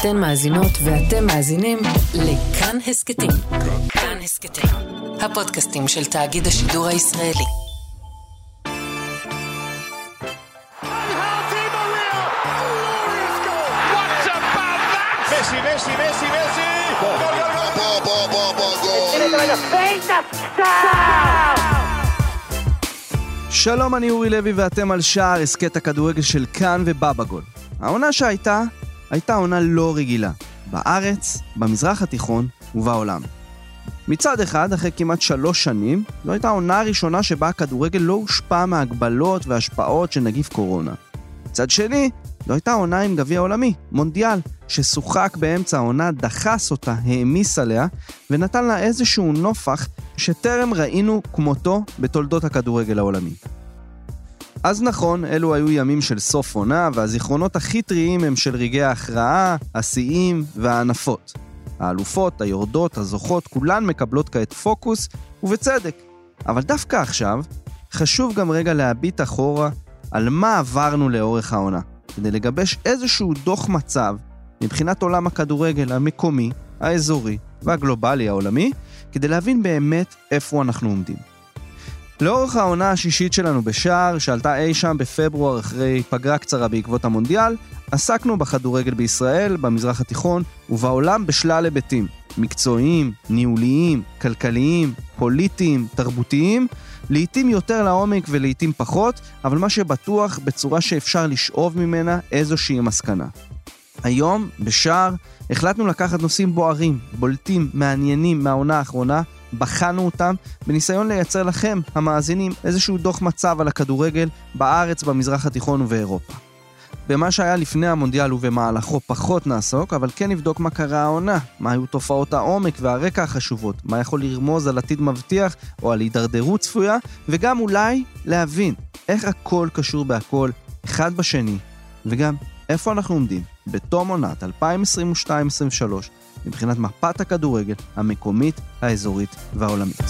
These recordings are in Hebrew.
אתן מאזינות ואתם מאזינים לכאן הסכתים. כאן הסכתים, הפודקאסטים של תאגיד השידור הישראלי. Messi, Messi, Messi, Messi. Gol, gol, שלום, אני אורי לוי ואתם על שער הסכת הכדורגל של כאן ובבגול. העונה שהייתה, הייתה עונה לא רגילה. בארץ, במזרח התיכון ובעולם. מצד אחד, אחרי כמעט שלוש שנים, זו הייתה העונה הראשונה שבה הכדורגל לא הושפע מהגבלות והשפעות של נגיף קורונה. מצד שני, זו הייתה עונה עם גביע עולמי, מונדיאל, ששוחק באמצע העונה, דחס אותה, העמיס עליה, ונתן לה איזשהו נופח שטרם ראינו כמותו בתולדות הכדורגל העולמי. אז נכון, אלו היו ימים של סוף עונה, והזיכרונות הכי טריים הם של רגעי ההכרעה, השיאים והענפות. האלופות, היורדות, הזוכות, כולן מקבלות כעת פוקוס, ובצדק. אבל דווקא עכשיו, חשוב גם רגע להביט אחורה על מה עברנו לאורך העונה, כדי לגבש איזשהו דוח מצב מבחינת עולם הכדורגל המקומי, האזורי והגלובלי העולמי, כדי להבין באמת איפה אנחנו עומדים. לאורך העונה השישית שלנו בשער, שעלתה אי שם בפברואר אחרי פגרה קצרה בעקבות המונדיאל, עסקנו בכדורגל בישראל, במזרח התיכון ובעולם בשלל היבטים. מקצועיים, ניהוליים, כלכליים, פוליטיים, תרבותיים, לעתים יותר לעומק ולעתים פחות, אבל מה שבטוח בצורה שאפשר לשאוב ממנה איזושהי מסקנה. היום, בשער, החלטנו לקחת נושאים בוערים, בולטים, מעניינים מהעונה האחרונה, בחנו אותם, בניסיון לייצר לכם, המאזינים, איזשהו דוח מצב על הכדורגל בארץ, במזרח התיכון ובאירופה. במה שהיה לפני המונדיאל ובמהלכו פחות נעסוק, אבל כן נבדוק מה קרה העונה, מה היו תופעות העומק והרקע החשובות, מה יכול לרמוז על עתיד מבטיח או על הידרדרות צפויה, וגם אולי להבין איך הכל קשור בהכל, אחד בשני, וגם איפה אנחנו עומדים בתום עונת 2022-2023 מבחינת מפת הכדורגל המקומית, האזורית והעולמית.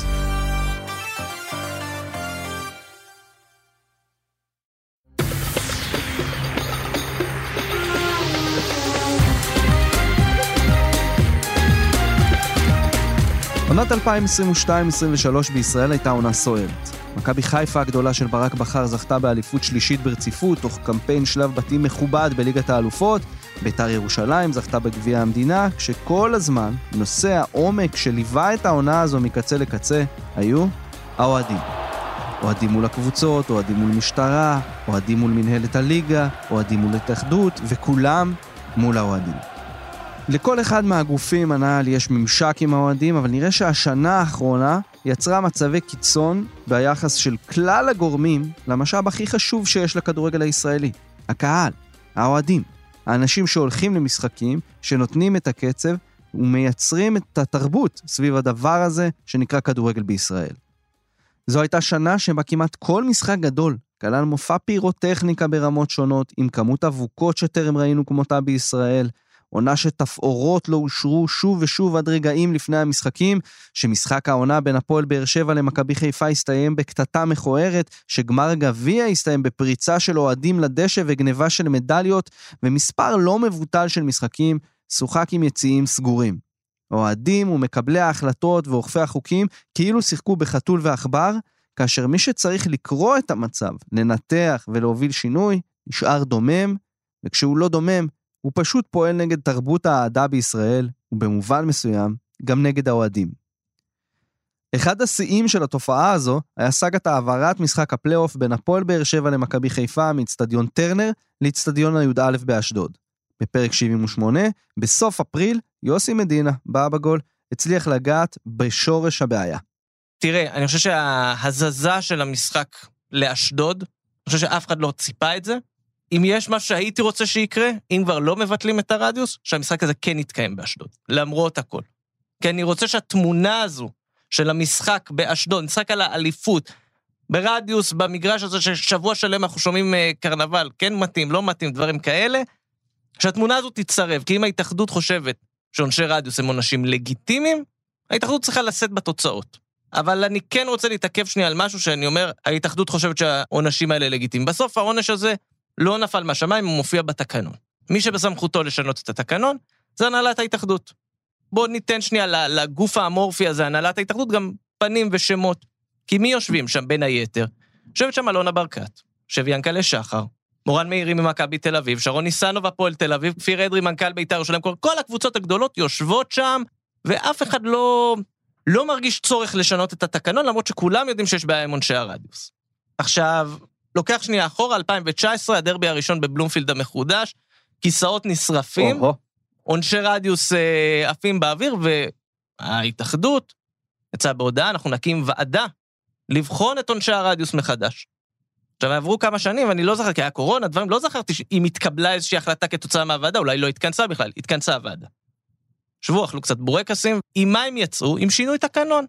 עונת 2022-2023 בישראל הייתה עונה סוערת. מכבי חיפה הגדולה של ברק בכר זכתה באליפות שלישית ברציפות, תוך קמפיין שלב בתים מכובד בליגת האלופות. בית"ר ירושלים זכתה בגביע המדינה, כשכל הזמן נושא העומק שליווה את העונה הזו מקצה לקצה היו האוהדים. אוהדים מול הקבוצות, אוהדים מול משטרה, אוהדים מול מנהלת הליגה, אוהדים מול התאחדות, וכולם מול האוהדים. לכל אחד מהגופים הנ"ל יש ממשק עם האוהדים, אבל נראה שהשנה האחרונה יצרה מצבי קיצון ביחס של כלל הגורמים למשאב הכי חשוב שיש לכדורגל הישראלי, הקהל, האוהדים, האנשים שהולכים למשחקים, שנותנים את הקצב ומייצרים את התרבות סביב הדבר הזה שנקרא כדורגל בישראל. זו הייתה שנה שבה כמעט כל משחק גדול כלל מופע פירוטכניקה ברמות שונות, עם כמות אבוקות שטרם ראינו כמותה בישראל, עונה שתפאורות לא אושרו שוב ושוב עד רגעים לפני המשחקים, שמשחק העונה בין הפועל באר שבע למכבי חיפה הסתיים בקטטה מכוערת, שגמר גביע הסתיים בפריצה של אוהדים לדשא וגניבה של מדליות, ומספר לא מבוטל של משחקים שוחק עם יציאים סגורים. אוהדים ומקבלי ההחלטות ואוכפי החוקים כאילו שיחקו בחתול ועכבר, כאשר מי שצריך לקרוא את המצב, לנתח ולהוביל שינוי, נשאר דומם, וכשהוא לא דומם, הוא פשוט פועל נגד תרבות האהדה בישראל, ובמובן מסוים, גם נגד האוהדים. אחד השיאים של התופעה הזו היה סאגת העברת משחק הפלייאוף בין הפועל באר שבע למכבי חיפה מאיצטדיון טרנר לאיצטדיון הי"א באשדוד. בפרק 78, בסוף אפריל, יוסי מדינה, בא בגול, הצליח לגעת בשורש הבעיה. תראה, אני חושב שההזזה של המשחק לאשדוד, אני חושב שאף אחד לא ציפה את זה, אם יש מה שהייתי רוצה שיקרה, אם כבר לא מבטלים את הרדיוס, שהמשחק הזה כן יתקיים באשדוד, למרות הכל. כי אני רוצה שהתמונה הזו של המשחק באשדוד, משחק על האליפות, ברדיוס, במגרש הזה ששבוע שלם אנחנו שומעים uh, קרנבל, כן מתאים, לא מתאים, דברים כאלה, שהתמונה הזו תצטרב, כי אם ההתאחדות חושבת שעונשי רדיוס הם עונשים לגיטימיים, ההתאחדות צריכה לשאת בתוצאות. אבל אני כן רוצה להתעכב שנייה על משהו שאני אומר, ההתאחדות חושבת שהעונשים האלה לגיטימיים. בסוף העונש הזה לא נפל מהשמיים, הוא מופיע בתקנון. מי שבסמכותו לשנות את התקנון, זה הנהלת ההתאחדות. בואו ניתן שנייה לגוף האמורפי הזה, הנהלת ההתאחדות, גם פנים ושמות. כי מי יושבים שם בין היתר? יושבת שם אלונה ברקת, יושב ינקלה שחר, מורן מאירי ממכבי תל אביב, שרון ניסנוב הפועל תל אביב, כפיר אדרי מנכ"ל בית"ר ירושלים, כל, הקבוצות הגדולות יושבות שם, ואף אחד לא, לא מרגיש צורך לשנות את התקנון, למרות שכולם יודעים שיש בעיה עם עונשי הרדיוס. עכשיו, לוקח שנייה אחורה, 2019, הדרבי הראשון בבלומפילד המחודש, כיסאות נשרפים, עונשי רדיוס אה, עפים באוויר, וההתאחדות יצאה בהודעה, אנחנו נקים ועדה לבחון את עונשי הרדיוס מחדש. עכשיו, עברו כמה שנים, ואני לא זוכר, כי היה קורונה, דברים, לא זכרתי אם התקבלה איזושהי החלטה כתוצאה מהוועדה, אולי לא התכנסה בכלל, התכנסה הוועדה. שבו, אכלו קצת בורקסים, עם מה הם יצאו? עם שינוי תקנון.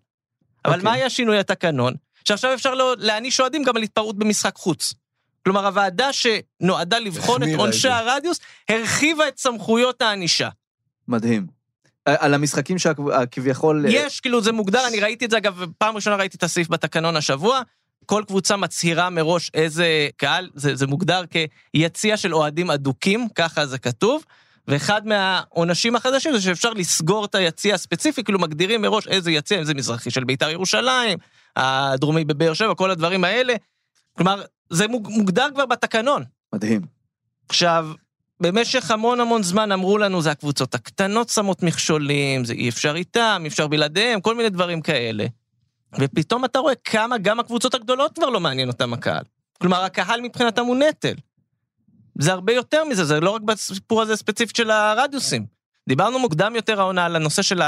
אבל okay. אוקיי. מה היה שינוי התקנון? שעכשיו אפשר לא, להעניש אוהדים גם על התפרעות במשחק חוץ. כלומר, הוועדה שנועדה לבחון את עונשי הרדיוס, הרחיבה את סמכויות הענישה. מדהים. על המשחקים שכביכול... יש, כאילו, זה מוגדר, אני ראיתי את זה, אגב, פעם ראשונה ראיתי את הסעיף בתקנון השבוע, כל קבוצה מצהירה מראש איזה קהל, זה, זה מוגדר כיציע של אוהדים אדוקים, ככה זה כתוב. ואחד מהעונשים החדשים זה שאפשר לסגור את היציע הספציפי, כאילו מגדירים מראש איזה יציע, אם זה מזרחי של בית"ר ירושלים, הדרומי בבאר שבע, כל הדברים האלה. כלומר, זה מוגדר כבר בתקנון. מדהים. עכשיו, במשך המון המון זמן אמרו לנו, זה הקבוצות הקטנות שמות מכשולים, זה אי אפשר איתם, אי אפשר בלעדיהם, כל מיני דברים כאלה. ופתאום אתה רואה כמה גם הקבוצות הגדולות כבר לא מעניין אותם הקהל. כלומר, הקהל מבחינתם הוא נטל. זה הרבה יותר מזה, זה לא רק בסיפור הזה ספציפית של הרדיוסים. דיברנו מוקדם יותר העונה על הנושא של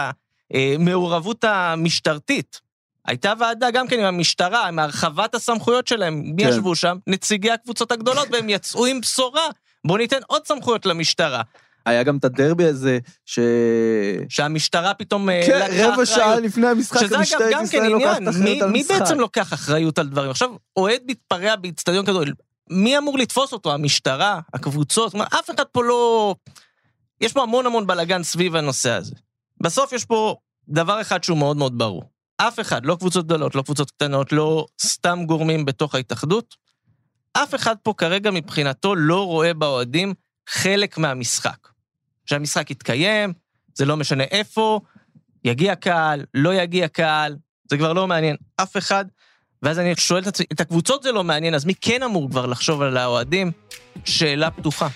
המעורבות המשטרתית. הייתה ועדה גם כן עם המשטרה, עם הרחבת הסמכויות שלהם. מי כן. ישבו שם? נציגי הקבוצות הגדולות, והם יצאו עם בשורה. בואו ניתן עוד סמכויות למשטרה. היה גם את הדרבי הזה, ש... שהמשטרה פתאום אה, כן, לקחה אחריות. כן, רבע שעה לפני המשחק, משטרת כן ישראל לוקחת אחריות על משחק. מי בעצם לוקח אחריות על דברים? עכשיו, אוהד מתפרע באיצטדיון כדורגל, מי אמור לתפוס אותו? המשטרה? הקבוצות? כלומר, אף אחד פה לא... יש פה המון המון בלאגן סביב הנושא הזה. בסוף יש פה דבר אחד שהוא מאוד מאוד ברור. אף אחד, לא קבוצות גדולות, לא קבוצות קטנות, לא סתם גורמים בתוך ההתאחדות, אף אחד פה כרגע מבחינתו לא רואה באוהדים חלק מהמשחק. שהמשחק יתקיים, זה לא משנה איפה, יגיע קהל, לא יגיע קהל, זה כבר לא מעניין אף אחד. ואז אני שואל את עצמי, את הקבוצות זה לא מעניין, אז מי כן אמור כבר לחשוב על האוהדים? שאלה פתוחה.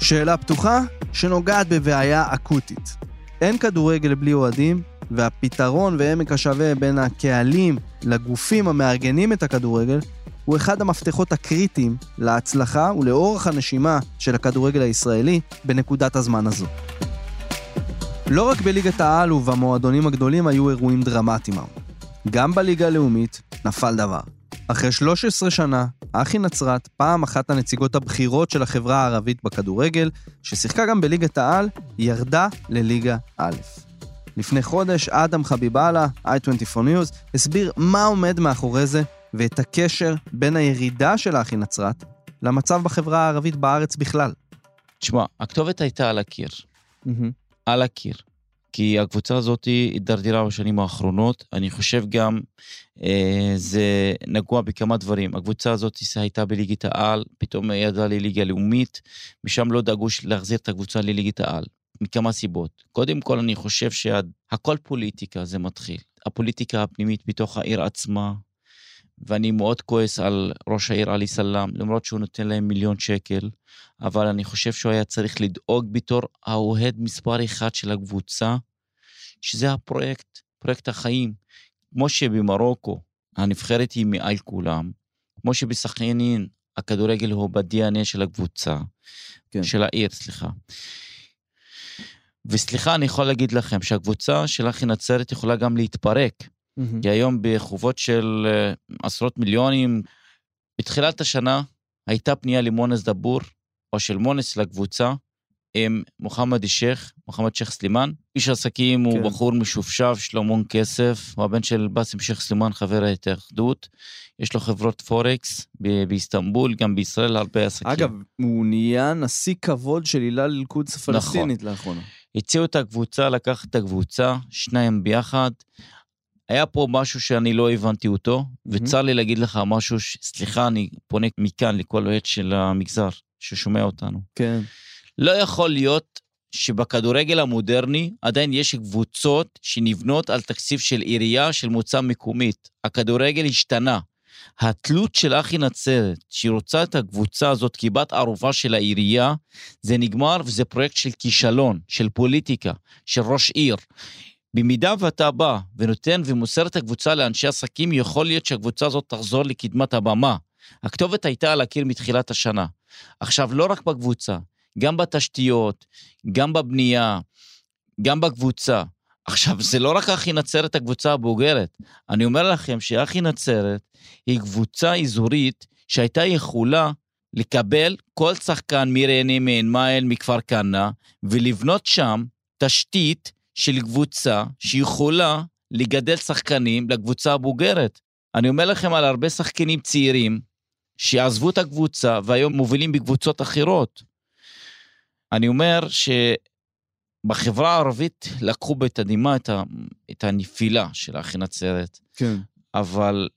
שאלה פתוחה שנוגעת בבעיה אקוטית. אין כדורגל בלי אוהדים, והפתרון ועמק השווה בין הקהלים לגופים המארגנים את הכדורגל הוא אחד המפתחות הקריטיים להצלחה ולאורך הנשימה של הכדורגל הישראלי בנקודת הזמן הזו. לא רק בליגת העל ובמועדונים הגדולים היו אירועים דרמטיים גם בליגה הלאומית נפל דבר. אחרי 13 שנה, אחי נצרת, פעם אחת הנציגות הבכירות של החברה הערבית בכדורגל, ששיחקה גם בליגת העל, ירדה לליגה א'. לפני חודש, אדם חביבאללה, i24 News, הסביר מה עומד מאחורי זה ואת הקשר בין הירידה של האחי נצרת למצב בחברה הערבית בארץ בכלל. תשמע, הכתובת הייתה על הקיר. Mm-hmm. על הקיר. כי הקבוצה הזאת הידרדרה בשנים האחרונות. אני חושב גם, אה, זה נגוע בכמה דברים. הקבוצה הזאת הייתה בליגת העל, פתאום ירדה לליגה לאומית, משם לא דאגו להחזיר את הקבוצה לליגת העל. מכמה סיבות. קודם כל, אני חושב שהכל פוליטיקה, זה מתחיל. הפוליטיקה הפנימית בתוך העיר עצמה, ואני מאוד כועס על ראש העיר עלי סלאם, למרות שהוא נותן להם מיליון שקל, אבל אני חושב שהוא היה צריך לדאוג בתור האוהד מספר אחד של הקבוצה, שזה הפרויקט, פרויקט החיים. כמו שבמרוקו הנבחרת היא מעל כולם, כמו שבסכנין הכדורגל הוא ב-DNA של הקבוצה, כן. של העיר, סליחה. וסליחה, אני יכול להגיד לכם שהקבוצה של אחי נצרת יכולה גם להתפרק. Mm-hmm. כי היום בחובות של אה, עשרות מיליונים, בתחילת השנה הייתה פנייה למונס דבור, או של מונס לקבוצה, עם מוחמד שייח, מוחמד שייח סלימאן. איש עסקים כן. הוא בחור משופשף, יש לו המון כסף, הוא הבן של באסם שייח סלימאן, חבר ההתאחדות. יש לו חברות פורקס באיסטנבול, גם בישראל הרבה עסקים. אגב, הוא נהיה נשיא כבוד של הילה אל-קודס הפלסטינית נכון. לאחרונה. הציעו את הקבוצה, לקח את הקבוצה, שניים ביחד. היה פה משהו שאני לא הבנתי אותו. וצר לי להגיד לך משהו, ש... סליחה, אני פונה מכאן לכל אוהד של המגזר ששומע אותנו. כן. לא יכול להיות שבכדורגל המודרני עדיין יש קבוצות שנבנות על תקציב של עירייה של מוצא מקומית. הכדורגל השתנה. התלות של אחי נצרת, שהיא רוצה את הקבוצה הזאת כבת ערובה של העירייה, זה נגמר וזה פרויקט של כישלון, של פוליטיקה, של ראש עיר. במידה ואתה בא ונותן ומוסר את הקבוצה לאנשי עסקים, יכול להיות שהקבוצה הזאת תחזור לקדמת הבמה. הכתובת הייתה על הקיר מתחילת השנה. עכשיו, לא רק בקבוצה, גם בתשתיות, גם בבנייה, גם בקבוצה. עכשיו, זה לא רק אחי נצרת הקבוצה הבוגרת. אני אומר לכם שאחי נצרת היא קבוצה אזורית שהייתה יכולה לקבל כל שחקן מריינה, מעין מאהל, מכפר כנא, ולבנות שם תשתית של קבוצה שיכולה לגדל שחקנים לקבוצה הבוגרת. אני אומר לכם על הרבה שחקנים צעירים שעזבו את הקבוצה והיום מובילים בקבוצות אחרות. אני אומר שבחברה הערבית לקחו בתדהמה את, ה, את הנפילה של אחי נצרת, כן. אבל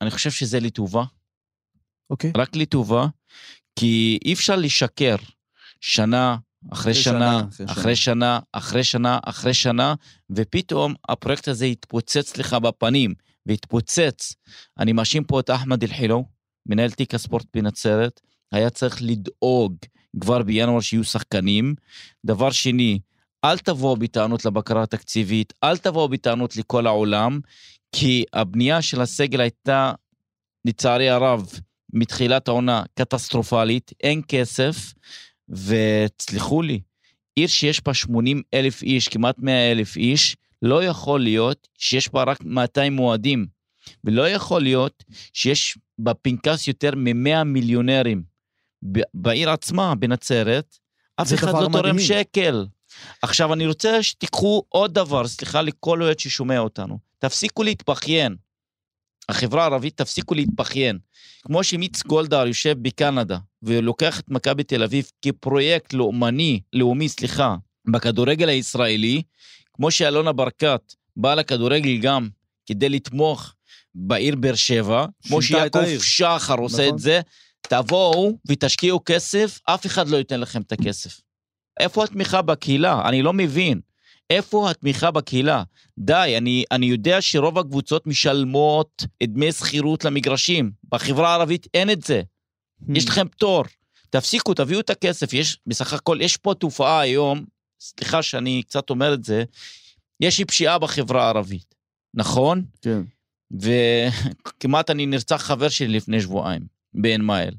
אני חושב שזה לטובה, אוקיי. רק לטובה, כי אי אפשר לשקר שנה אחרי שנה, שנה, אחרי אחרי שנה, אחרי שנה, אחרי שנה, ופתאום הפרויקט הזה יתפוצץ לך בפנים, והתפוצץ. אני מאשים פה את אחמד אל-חילו, מנהל תיק הספורט בנצרת, היה צריך לדאוג כבר בינואר שיהיו שחקנים. דבר שני, אל תבואו בטענות לבקרה התקציבית, אל תבואו בטענות לכל העולם, כי הבנייה של הסגל הייתה, לצערי הרב, מתחילת העונה קטסטרופלית, אין כסף, ותסלחו לי, עיר שיש בה 80 אלף איש, כמעט 100 אלף איש, לא יכול להיות שיש בה רק 200 מועדים, ולא יכול להיות שיש בפנקס יותר מ-100 מיליונרים. בעיר עצמה, בנצרת, אף אחד לא תורם. שקל. עכשיו, אני רוצה שתיקחו עוד דבר, סליחה לכל אוהד ששומע אותנו. תפסיקו להתבכיין. החברה הערבית, תפסיקו להתבכיין. כמו שמיץ גולדהר יושב בקנדה ולוקח את מכבי תל אביב כפרויקט לאומני, לאומי, סליחה, בכדורגל הישראלי, כמו שאלונה ברקת באה לכדורגל גם כדי לתמוך בעיר באר שבע, כמו. שיעקב שחר עושה נכון. את זה, תבואו ותשקיעו כסף, אף אחד לא ייתן לכם את הכסף. איפה התמיכה בקהילה? אני לא מבין. איפה התמיכה בקהילה? די, אני, אני יודע שרוב הקבוצות משלמות דמי שכירות למגרשים. בחברה הערבית אין את זה. Hmm. יש לכם פטור. תפסיקו, תביאו את הכסף. יש, בסך הכל, יש פה תופעה היום, סליחה שאני קצת אומר את זה, יש לי פשיעה בחברה הערבית, נכון? כן. וכמעט אני נרצח חבר שלי לפני שבועיים, בעין מאהל.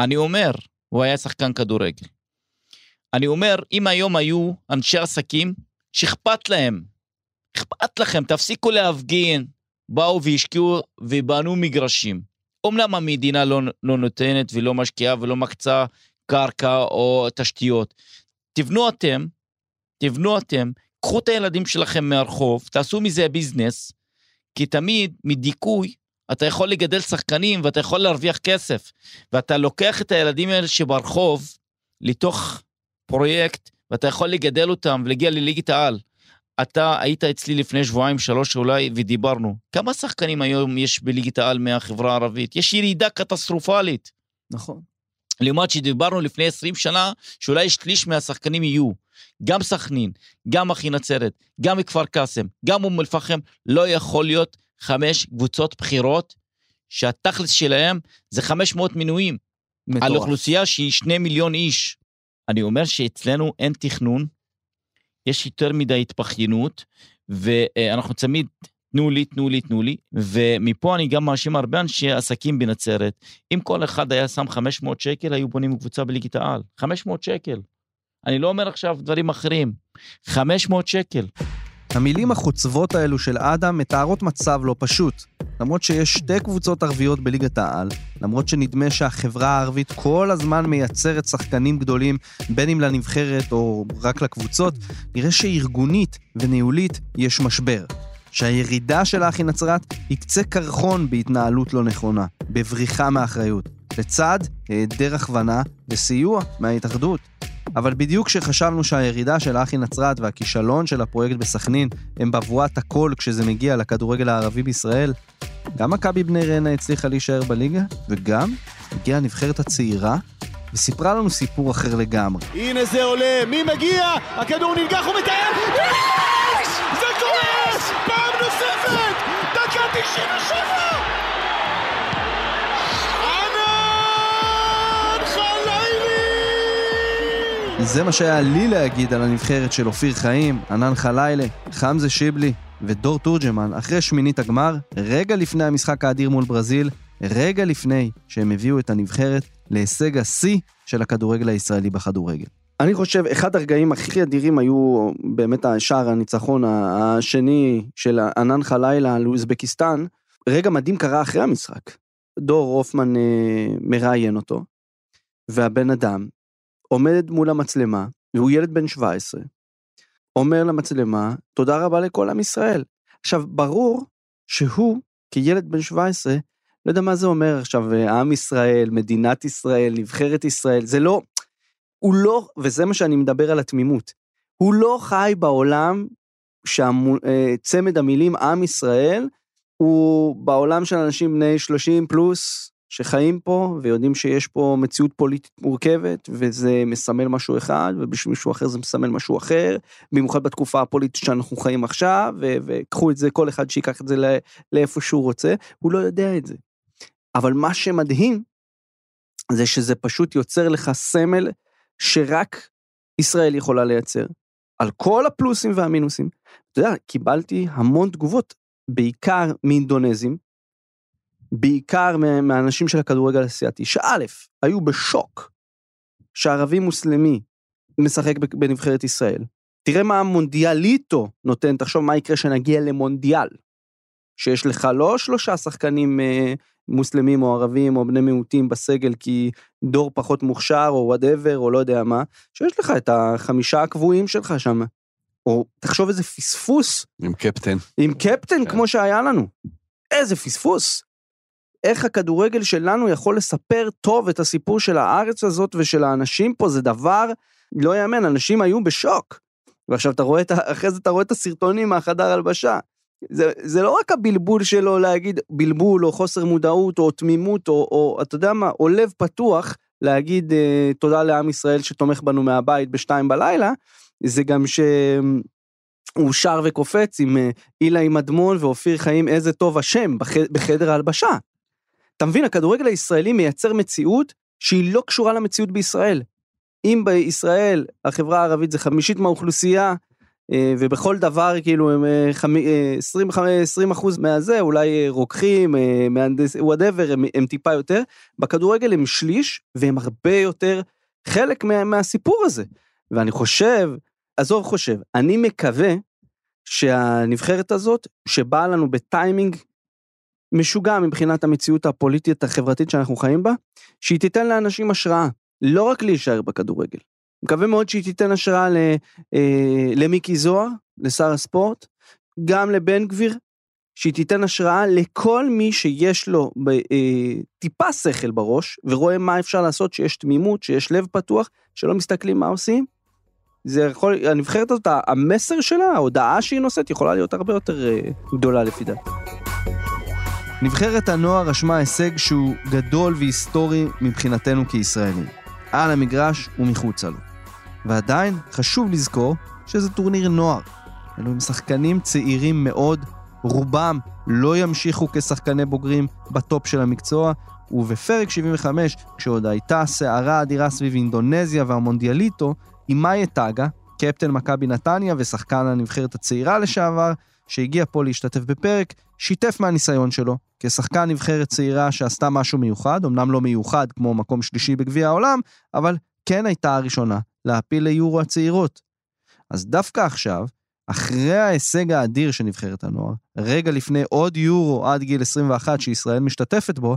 אני אומר, הוא היה שחקן כדורגל. אני אומר, אם היום היו אנשי עסקים שאכפת להם, אכפת לכם, תפסיקו להפגין, באו והשקיעו ובנו מגרשים. אומנם המדינה לא, לא נותנת ולא משקיעה ולא מקצה קרקע או תשתיות. תבנו אתם, תבנו אתם, קחו את הילדים שלכם מהרחוב, תעשו מזה ביזנס, כי תמיד מדיכוי אתה יכול לגדל שחקנים ואתה יכול להרוויח כסף. ואתה לוקח את הילדים האלה שברחוב לתוך פרויקט, ואתה יכול לגדל אותם ולהגיע לליגת העל. אתה היית אצלי לפני שבועיים, שלוש אולי, ודיברנו. כמה שחקנים היום יש בליגת העל מהחברה הערבית? יש ירידה קטסטרופלית. נכון. לעומת שדיברנו לפני 20 שנה, שאולי שליש מהשחקנים יהיו. גם סכנין, גם אחי נצרת, גם מכפר קאסם, גם אום אל-פחם, לא יכול להיות חמש קבוצות בחירות שהתכלס שלהם זה 500 מינויים. על מטורף. אוכלוסייה שהיא שני מיליון איש. אני אומר שאצלנו אין תכנון, יש יותר מדי התבכיינות, ואנחנו תמיד, תנו לי, תנו לי, תנו לי, ומפה אני גם מאשים הרבה אנשי עסקים בנצרת. אם כל אחד היה שם 500 שקל, היו בונים קבוצה בליגת העל. 500 שקל. אני לא אומר עכשיו דברים אחרים. 500 שקל. המילים החוצבות האלו של אדם מתארות מצב לא פשוט. למרות שיש שתי קבוצות ערביות בליגת העל, למרות שנדמה שהחברה הערבית כל הזמן מייצרת שחקנים גדולים, בין אם לנבחרת או רק לקבוצות, נראה שארגונית וניהולית יש משבר. שהירידה של האחי נצרת היא קצה קרחון בהתנהלות לא נכונה, בבריחה מאחריות, לצד היעדר הכוונה וסיוע מההתאחדות. אבל בדיוק כשחשבנו שהירידה של האחי נצרת והכישלון של הפרויקט בסכנין הם בבואת הכל כשזה מגיע לכדורגל הערבי בישראל, גם מכבי בני ריינה הצליחה להישאר בליגה, וגם הגיעה הנבחרת הצעירה וסיפרה לנו סיפור אחר לגמרי. הנה זה עולה, מי מגיע? הכדור ננגח ומטייל! זה קורה! פעם נוספת! דקה 97! זה מה שהיה לי להגיד על הנבחרת של אופיר חיים, ענן חלילה, חמזה שיבלי ודור תורג'מן אחרי שמינית הגמר, רגע לפני המשחק האדיר מול ברזיל, רגע לפני שהם הביאו את הנבחרת להישג השיא של הכדורגל הישראלי בכדורגל. אני חושב, אחד הרגעים הכי אדירים היו באמת השער הניצחון השני של ענן חלילה על אוזבקיסטן. רגע מדהים קרה אחרי המשחק. דור הופמן אה, מראיין אותו, והבן אדם עומד מול המצלמה, והוא ילד בן 17, אומר למצלמה, תודה רבה לכל עם ישראל. עכשיו, ברור שהוא, כילד בן 17, לא יודע מה זה אומר עכשיו, אה, עם ישראל, מדינת ישראל, נבחרת ישראל, זה לא, הוא לא, וזה מה שאני מדבר על התמימות, הוא לא חי בעולם שצמד המילים עם ישראל, הוא בעולם של אנשים בני 30 פלוס, שחיים פה ויודעים שיש פה מציאות פוליטית מורכבת וזה מסמל משהו אחד ובשביל מישהו אחר זה מסמל משהו אחר, במיוחד בתקופה הפוליטית שאנחנו חיים עכשיו וקחו את זה כל אחד שיקח את זה לאיפה שהוא רוצה, הוא לא יודע את זה. אבל מה שמדהים זה שזה פשוט יוצר לך סמל שרק ישראל יכולה לייצר, על כל הפלוסים והמינוסים. אתה יודע, קיבלתי המון תגובות, בעיקר מאינדונזים, בעיקר מהאנשים של הכדורגל האסייתי, שא', היו בשוק שערבי מוסלמי משחק בנבחרת ישראל. תראה מה המונדיאליטו נותן, תחשוב מה יקרה שנגיע למונדיאל. שיש לך לא שלושה שחקנים אה, מוסלמים או ערבים או בני מיעוטים בסגל כי דור פחות מוכשר או whatever או לא יודע מה, שיש לך את החמישה הקבועים שלך שם. או תחשוב איזה פספוס. עם קפטן. עם קפטן כן. כמו שהיה לנו. איזה פספוס. איך הכדורגל שלנו יכול לספר טוב את הסיפור של הארץ הזאת ושל האנשים פה, זה דבר לא יאמן, אנשים היו בשוק. ועכשיו אתה רואה אחרי זה אתה רואה את הסרטונים מהחדר הלבשה. זה, זה לא רק הבלבול שלו להגיד בלבול או חוסר מודעות או תמימות או, או אתה יודע מה, או לב פתוח להגיד אה, תודה לעם ישראל שתומך בנו מהבית בשתיים בלילה, זה גם שהוא שר וקופץ עם אה, אילה עם אדמון ואופיר חיים איזה טוב השם בח, בחדר ההלבשה. אתה מבין, הכדורגל הישראלי מייצר מציאות שהיא לא קשורה למציאות בישראל. אם בישראל החברה הערבית זה חמישית מהאוכלוסייה, אה, ובכל דבר כאילו הם 25, אה, 20 אה, אחוז מהזה, אולי רוקחים, מהנדס, וואטאבר, הם, הם טיפה יותר, בכדורגל הם שליש, והם הרבה יותר חלק מה, מהסיפור הזה. ואני חושב, עזוב חושב, אני מקווה שהנבחרת הזאת, שבאה לנו בטיימינג משוגע מבחינת המציאות הפוליטית החברתית שאנחנו חיים בה, שהיא תיתן לאנשים השראה, לא רק להישאר בכדורגל. מקווה מאוד שהיא תיתן השראה ל, אה, למיקי זוהר, לשר הספורט, גם לבן גביר, שהיא תיתן השראה לכל מי שיש לו אה, טיפה שכל בראש, ורואה מה אפשר לעשות, שיש תמימות, שיש לב פתוח, שלא מסתכלים מה עושים. זה יכול, הנבחרת הזאת, המסר שלה, ההודעה שהיא נושאת, יכולה להיות הרבה יותר אה, גדולה לפי דעתי. נבחרת הנוער רשמה הישג שהוא גדול והיסטורי מבחינתנו כישראלים, על המגרש ומחוצה לו. ועדיין חשוב לזכור שזה טורניר נוער. אלו הם שחקנים צעירים מאוד, רובם לא ימשיכו כשחקני בוגרים בטופ של המקצוע, ובפרק 75, כשעוד הייתה סערה אדירה סביב אינדונזיה והמונדיאליטו, עם מאיה טאגה, קפטן מכבי נתניה ושחקן הנבחרת הצעירה לשעבר, שהגיע פה להשתתף בפרק, שיתף מהניסיון שלו, כשחקן נבחרת צעירה שעשתה משהו מיוחד, אמנם לא מיוחד כמו מקום שלישי בגביע העולם, אבל כן הייתה הראשונה להפיל ליורו הצעירות. אז דווקא עכשיו, אחרי ההישג האדיר של נבחרת הנוער, רגע לפני עוד יורו עד גיל 21 שישראל משתתפת בו,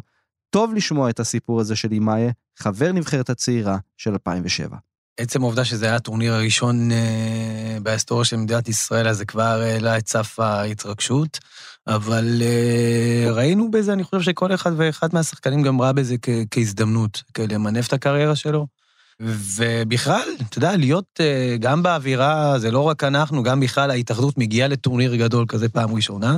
טוב לשמוע את הסיפור הזה של אימאיה, חבר נבחרת הצעירה של 2007. עצם העובדה שזה היה הטורניר הראשון אה, בהיסטוריה של מדינת ישראל, אז זה כבר העלה את סף ההתרגשות. אבל אה, ראינו בזה, אני חושב שכל אחד ואחד מהשחקנים גם ראה בזה כ- כהזדמנות, למנף את הקריירה שלו. ובכלל, אתה יודע, להיות אה, גם באווירה, זה לא רק אנחנו, גם בכלל ההתאחדות מגיעה לטורניר גדול כזה פעם ראשונה.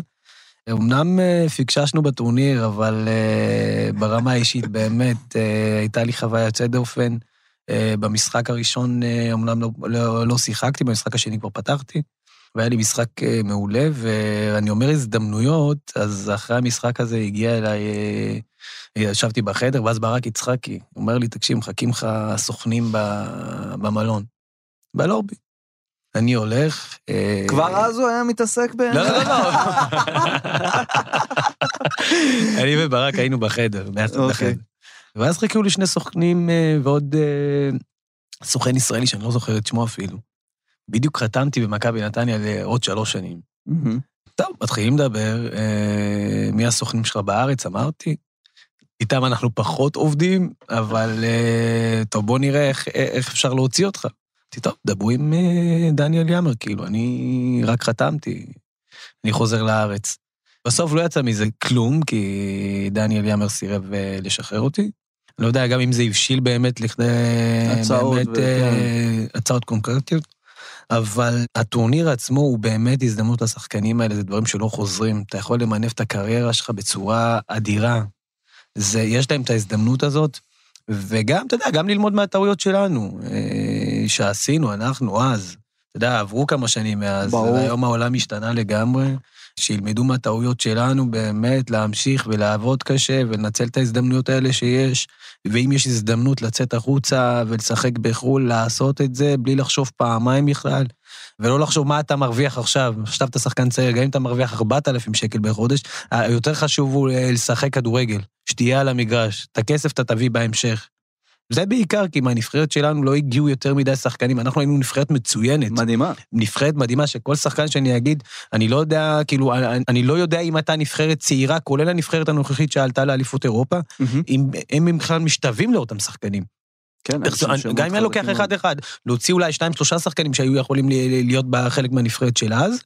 אמנם אה, פיקששנו בטורניר, אבל אה, ברמה האישית באמת אה, הייתה לי חוויה יוצאת דופן. אה, במשחק הראשון אה, אמנם לא, לא, לא שיחקתי, במשחק השני כבר פתחתי, והיה לי משחק אה, מעולה, ואני אומר הזדמנויות, אז אחרי המשחק הזה הגיע אליי, ישבתי בחדר, ואז ברק יצחקי, אומר לי, תקשיב, מחכים לך סוכנים במלון, בלובי. אני הולך... כבר אז הוא היה מתעסק ב... לא, לא, לא. אני וברק היינו בחדר, ביחד אוקיי. בחדר. ואז חיכו לי שני סוכנים אה, ועוד אה, סוכן ישראלי שאני לא זוכר את שמו אפילו. בדיוק חתמתי במכבי נתניה לעוד שלוש שנים. טוב, מתחילים לדבר, אה, מי הסוכנים שלך בארץ? אמרתי. איתם אנחנו פחות עובדים, אבל אה, טוב, בוא נראה איך, איך אפשר להוציא אותך. אמרתי, טוב, דברו עם אה, דניאל יאמר, כאילו, אני רק חתמתי, אני חוזר לארץ. בסוף לא יצא מזה כלום, כי דניאל יאמר סירב לשחרר אותי. לא יודע גם אם זה הבשיל באמת לכדי... הצעות באמת, וכן. אה, הצעות קונקרטיות. אבל הטורניר עצמו הוא באמת הזדמנות לשחקנים האלה, זה דברים שלא חוזרים. אתה יכול למנף את הקריירה שלך בצורה אדירה. זה, יש להם את ההזדמנות הזאת, וגם, אתה יודע, גם ללמוד מהטעויות שלנו, אה, שעשינו, אנחנו אז. אתה יודע, עברו כמה שנים מאז, ברור. והיום העולם השתנה לגמרי. שילמדו מהטעויות שלנו באמת להמשיך ולעבוד קשה ולנצל את ההזדמנויות האלה שיש, ואם יש הזדמנות לצאת החוצה ולשחק בחו"ל, לעשות את זה בלי לחשוב פעמיים בכלל, ולא לחשוב מה אתה מרוויח עכשיו. עכשיו אתה שחקן צעיר, גם אם אתה מרוויח 4,000 שקל בחודש, היותר חשוב הוא אה, לשחק כדורגל, שתהיה על המגרש. את הכסף אתה תביא בהמשך. זה בעיקר כי מהנבחרת שלנו לא הגיעו יותר מדי שחקנים, אנחנו היינו נבחרת מצוינת. מדהימה. נבחרת מדהימה, שכל שחקן שאני אגיד, אני לא יודע, כאילו, אני, אני לא יודע אם אתה נבחרת צעירה, כולל הנבחרת הנוכחית שעלתה לאליפות אירופה, מהמם. אם הם בכלל משתווים לאותם שחקנים. כן, גם אם אני לוקח. אחד-אחד, להוציא אולי שניים, שלושה שחקנים שהיו יכולים להיות בחלק מהנבחרת של אז.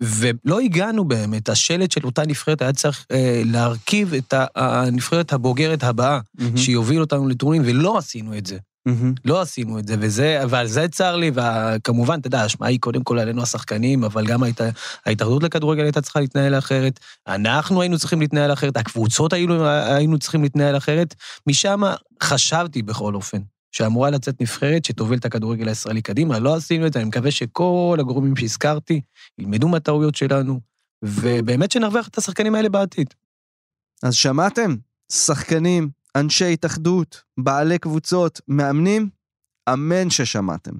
ולא הגענו באמת, השלט של אותה נבחרת היה צריך אה, להרכיב את הנבחרת הבוגרת הבאה, מהמם. שיוביל אותנו לטורניר, ולא עשינו את זה. מהמם. לא עשינו את זה, וזה, ועל זה צר לי, וכמובן, אתה יודע, האשמה היא קודם כל עלינו השחקנים, אבל גם ההת, ההתאחדות לכדורגל הייתה צריכה להתנהל אחרת, אנחנו היינו צריכים להתנהל אחרת, הקבוצות היינו, היינו צריכים להתנהל אחרת, משם חשבתי בכל אופן. שאמורה לצאת נבחרת שתוביל את הכדורגל הישראלי קדימה, לא עשינו את זה, אני מקווה שכל הגורמים שהזכרתי ילמדו מהטעויות שלנו, ובאמת שנרוויח את השחקנים האלה בעתיד. אז שמעתם? שחקנים, אנשי התאחדות, בעלי קבוצות, מאמנים, אמן ששמעתם.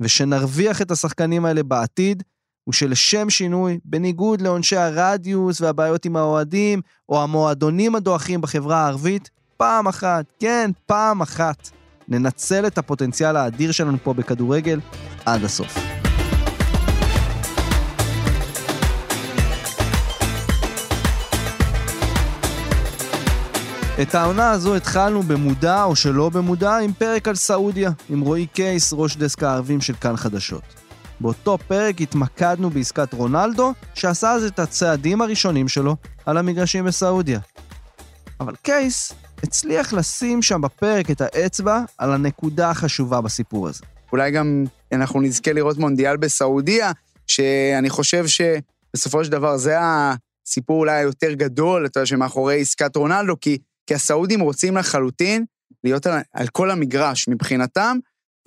ושנרוויח את השחקנים האלה בעתיד, ושלשם שינוי, בניגוד לעונשי הרדיוס והבעיות עם האוהדים, או המועדונים הדועכים בחברה הערבית, פעם אחת, כן, פעם אחת, ננצל את הפוטנציאל האדיר שלנו פה בכדורגל עד הסוף. את העונה הזו התחלנו במודע או שלא במודע עם פרק על סעודיה, עם רועי קייס, ראש דסק הערבים של כאן חדשות. באותו פרק התמקדנו בעסקת רונלדו, שעשה אז את הצעדים הראשונים שלו על המגרשים בסעודיה. אבל קייס הצליח לשים שם בפרק את האצבע על הנקודה החשובה בסיפור הזה. אולי גם אנחנו נזכה לראות מונדיאל בסעודיה, שאני חושב שבסופו של דבר זה הסיפור אולי היותר גדול, אתה יודע, שמאחורי עסקת רונלדו, כי, כי הסעודים רוצים לחלוטין להיות על, על כל המגרש מבחינתם,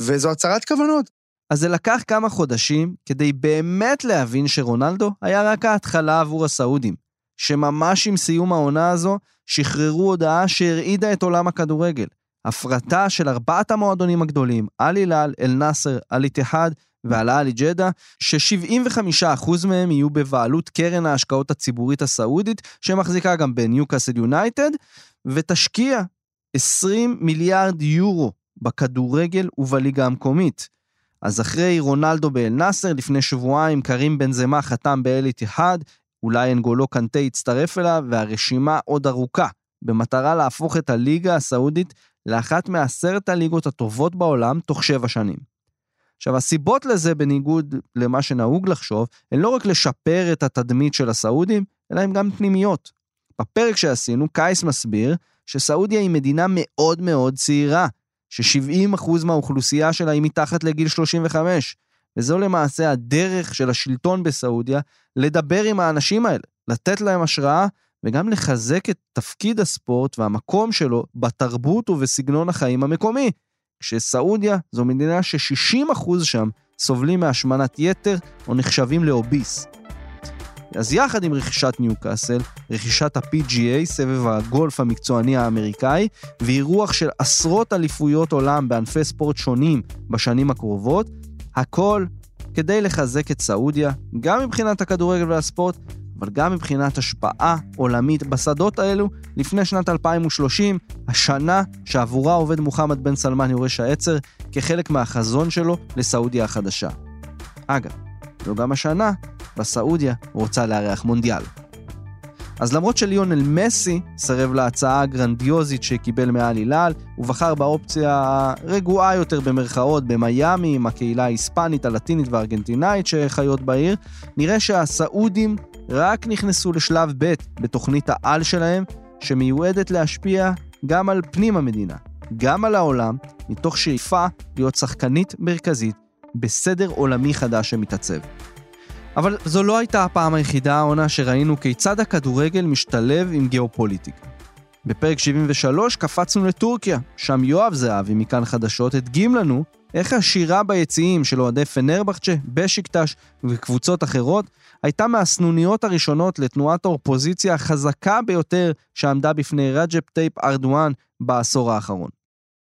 וזו הצהרת כוונות. אז זה לקח כמה חודשים כדי באמת להבין שרונלדו היה רק ההתחלה עבור הסעודים, שממש עם סיום העונה הזו שחררו הודעה שהרעידה את עולם הכדורגל. הפרטה של ארבעת המועדונים הגדולים, אל הילל, אל נאסר, אל איתיחד ועל אלי ג'דה, ש-75% מהם יהיו בבעלות קרן ההשקעות הציבורית הסעודית, שמחזיקה גם בניוקאסל יונייטד, ותשקיע 20 מיליארד יורו בכדורגל ובליגה המקומית. אז אחרי רונלדו באל נאסר, לפני שבועיים קרים בן זמה חתם באל איתיחד, אולי אנגולו קנטה יצטרף אליו, והרשימה עוד ארוכה, במטרה להפוך את הליגה הסעודית לאחת מעשרת הליגות הטובות בעולם תוך שבע שנים. עכשיו, הסיבות לזה, בניגוד למה שנהוג לחשוב, הן לא רק לשפר את התדמית של הסעודים, אלא הן גם פנימיות. בפרק שעשינו, קייס מסביר שסעודיה היא מדינה מאוד מאוד צעירה, ש-70% מהאוכלוסייה שלה היא מתחת לגיל 35, וזו למעשה הדרך של השלטון בסעודיה לדבר עם האנשים האלה, לתת להם השראה וגם לחזק את תפקיד הספורט והמקום שלו בתרבות ובסגנון החיים המקומי. כשסעודיה זו מדינה ש-60% שם סובלים מהשמנת יתר או נחשבים לאוביס. אז יחד עם רכישת ניוקאסל, רכישת ה-PGA, סבב הגולף המקצועני האמריקאי, ואירוח של עשרות אליפויות עולם בענפי ספורט שונים בשנים הקרובות, הכל כדי לחזק את סעודיה, גם מבחינת הכדורגל והספורט, אבל גם מבחינת השפעה עולמית בשדות האלו לפני שנת 2030, השנה שעבורה עובד מוחמד בן סלמן יורש העצר כחלק מהחזון שלו לסעודיה החדשה. אגב, זו גם השנה בסעודיה רוצה לארח מונדיאל. אז למרות שליונל מסי סירב להצעה הגרנדיוזית שקיבל מעל הילל, הוא בחר באופציה הרגועה יותר במרכאות במיאמי עם הקהילה ההיספנית, הלטינית והארגנטינאית שחיות בעיר, נראה שהסעודים רק נכנסו לשלב ב' בתוכנית העל שלהם, שמיועדת להשפיע גם על פנים המדינה, גם על העולם, מתוך שאיפה להיות שחקנית מרכזית בסדר עולמי חדש שמתעצב. אבל זו לא הייתה הפעם היחידה העונה שראינו כיצד הכדורגל משתלב עם גיאופוליטיקה. בפרק 73 קפצנו לטורקיה, שם יואב זהבי מכאן חדשות הדגים לנו איך השירה ביציעים של אוהדי פנרבחצ'ה, בשיקטש וקבוצות אחרות הייתה מהסנוניות הראשונות לתנועת האופוזיציה החזקה ביותר שעמדה בפני רג'פ טאיפ ארדואן בעשור האחרון.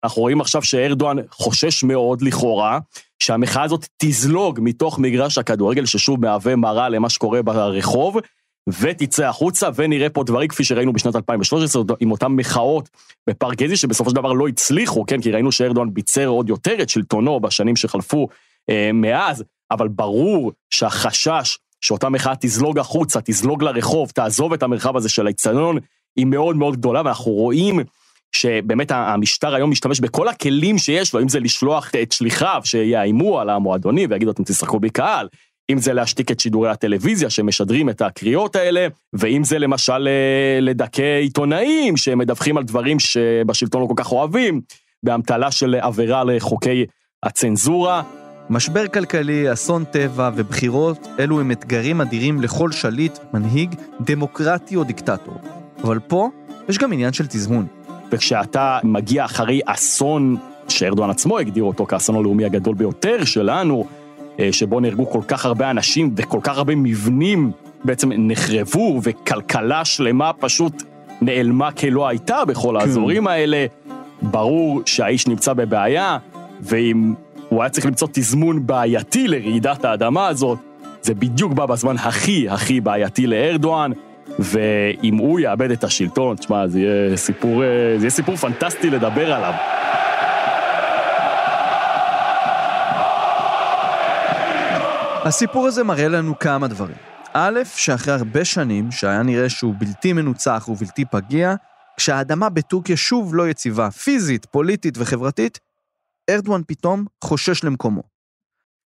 אנחנו רואים עכשיו שארדואן חושש מאוד לכאורה, שהמחאה הזאת תזלוג מתוך מגרש הכדורגל, ששוב מהווה מראה למה שקורה ברחוב, ותצא החוצה, ונראה פה דברים כפי שראינו בשנת 2013, עם אותן מחאות בפארק גזי, שבסופו של דבר לא הצליחו, כן, כי ראינו שארדואן ביצר עוד יותר את שלטונו בשנים שחלפו אה, מאז, אבל ברור שהחשש שאותה מחאה תזלוג החוצה, תזלוג לרחוב, תעזוב את המרחב הזה של האצטדיון, היא מאוד מאוד גדולה, ואנחנו רואים שבאמת המשטר היום משתמש בכל הכלים שיש לו, אם זה לשלוח את שליחיו שיאיימו על המועדונים ויגידו אתם תשחקו בקהל, אם זה להשתיק את שידורי הטלוויזיה שמשדרים את הקריאות האלה, ואם זה למשל אה, לדכא עיתונאים שמדווחים על דברים שבשלטון לא כל כך אוהבים, באמתלה של עבירה לחוקי הצנזורה. משבר כלכלי, אסון טבע ובחירות, אלו הם אתגרים אדירים לכל שליט, מנהיג, דמוקרטי או דיקטטור. אבל פה יש גם עניין של תזמון. וכשאתה מגיע אחרי אסון, שארדואן עצמו הגדיר אותו כאסון הלאומי הגדול ביותר שלנו, אה, שבו נהרגו כל כך הרבה אנשים וכל כך הרבה מבנים בעצם נחרבו, וכלכלה שלמה פשוט נעלמה כלא הייתה בכל כן. האזורים האלה, ברור שהאיש נמצא בבעיה, ואם הוא היה צריך למצוא תזמון בעייתי לרעידת האדמה הזאת, זה בדיוק בא בזמן הכי הכי בעייתי לארדואן. ואם הוא יאבד את השלטון, תשמע, זה יהיה סיפור, אה, זה יהיה סיפור פנטסטי לדבר עליו. הסיפור הזה מראה לנו כמה דברים. א', שאחרי הרבה שנים, שהיה נראה שהוא בלתי מנוצח ובלתי פגיע, כשהאדמה בטורקיה שוב לא יציבה, פיזית, פוליטית וחברתית, ארדואן פתאום חושש למקומו.